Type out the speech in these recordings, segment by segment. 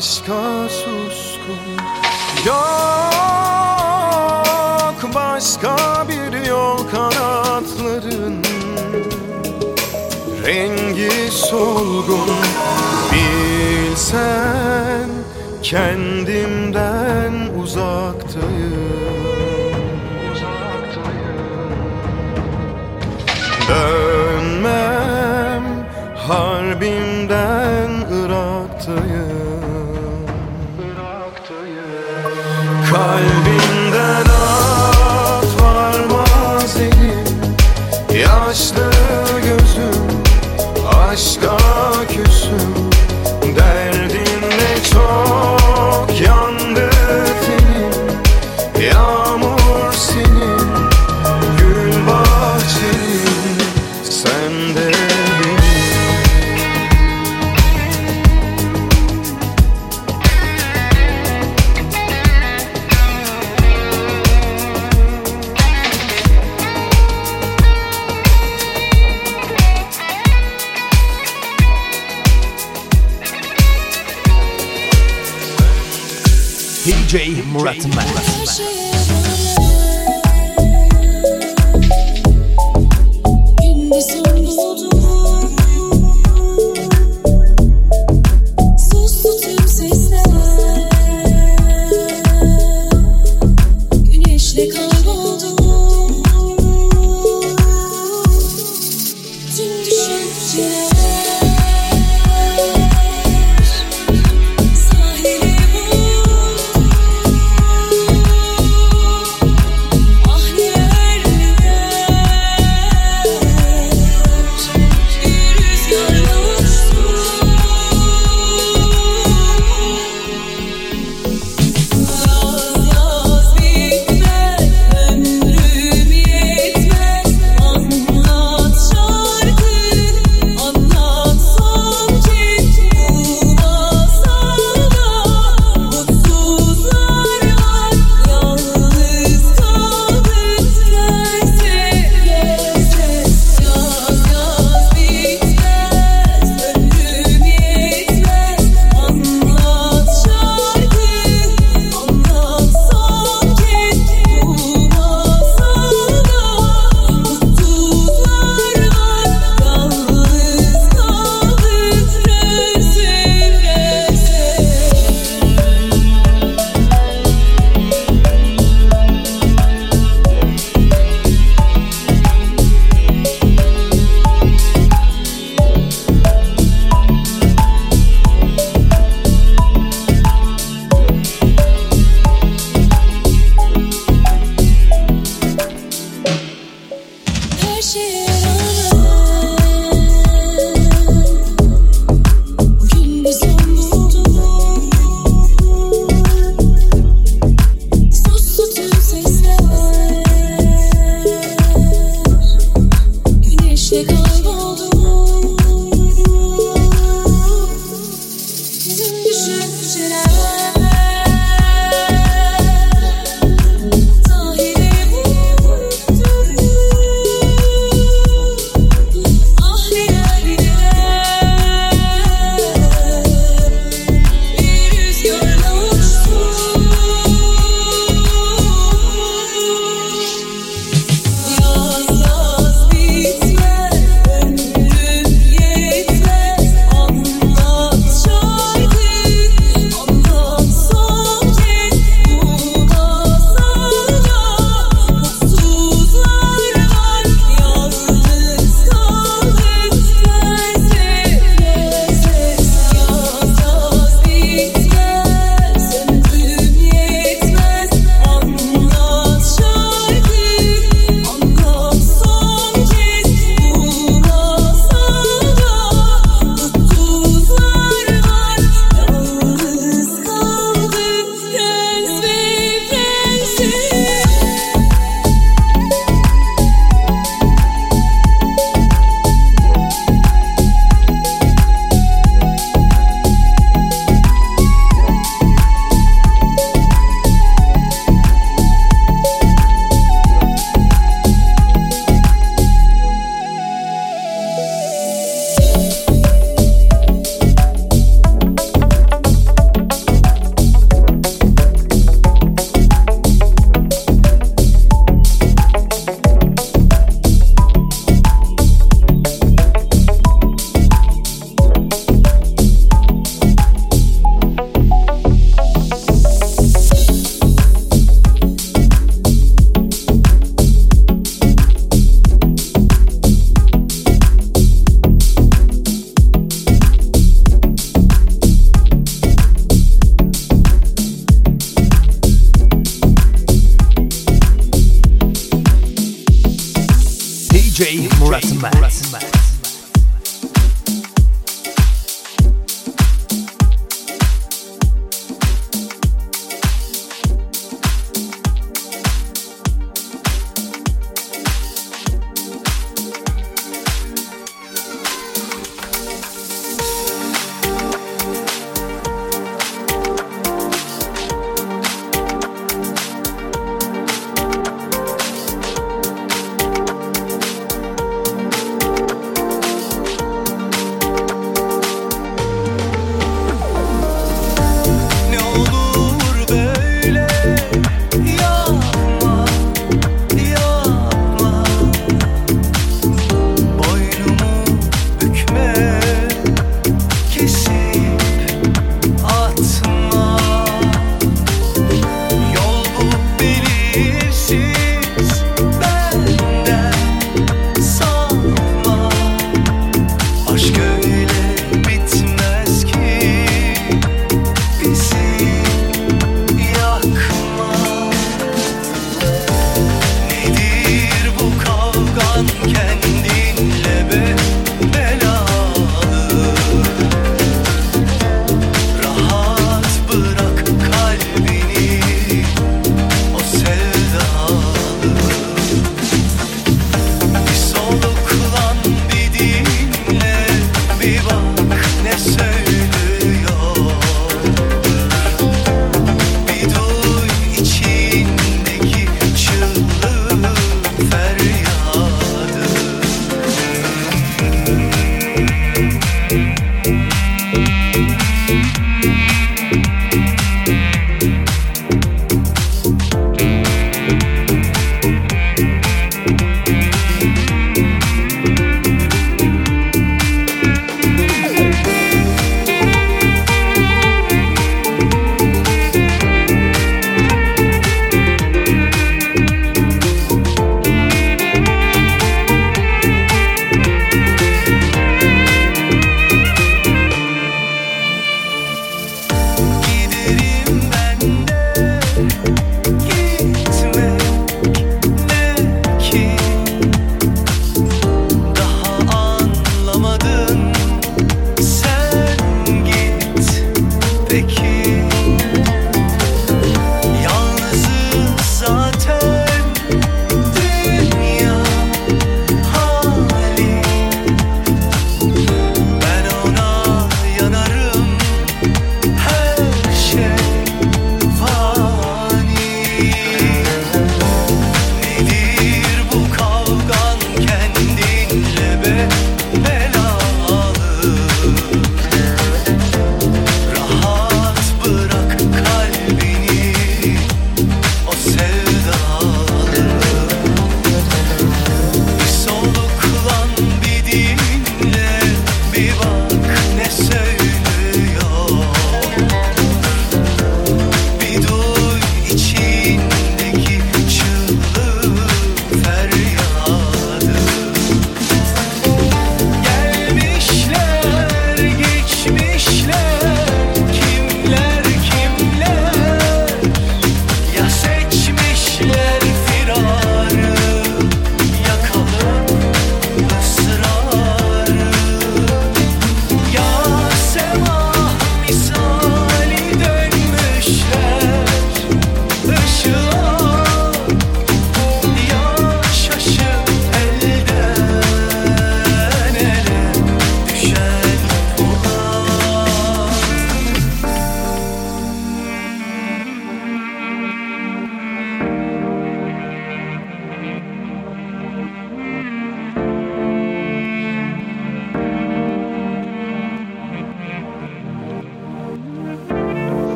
aşka suskun Yok başka bir yol kanatların. Rengi solgun Bilsen kendimden uzaktayım. Uzaktayım. Böyle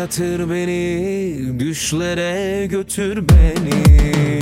yatır beni Düşlere götür beni.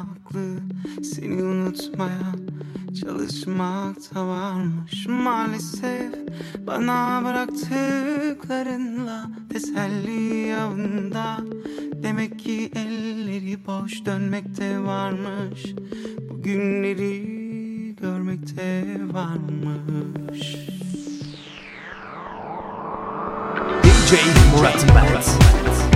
haklı. Seni unutmaya çalışmak da varmış Maalesef. Bana bıraktıklarınla Teselli avında Demek ki elleri boş dönmekte varmış. Bugünleri görmekte varmış. DJ Murat Mert.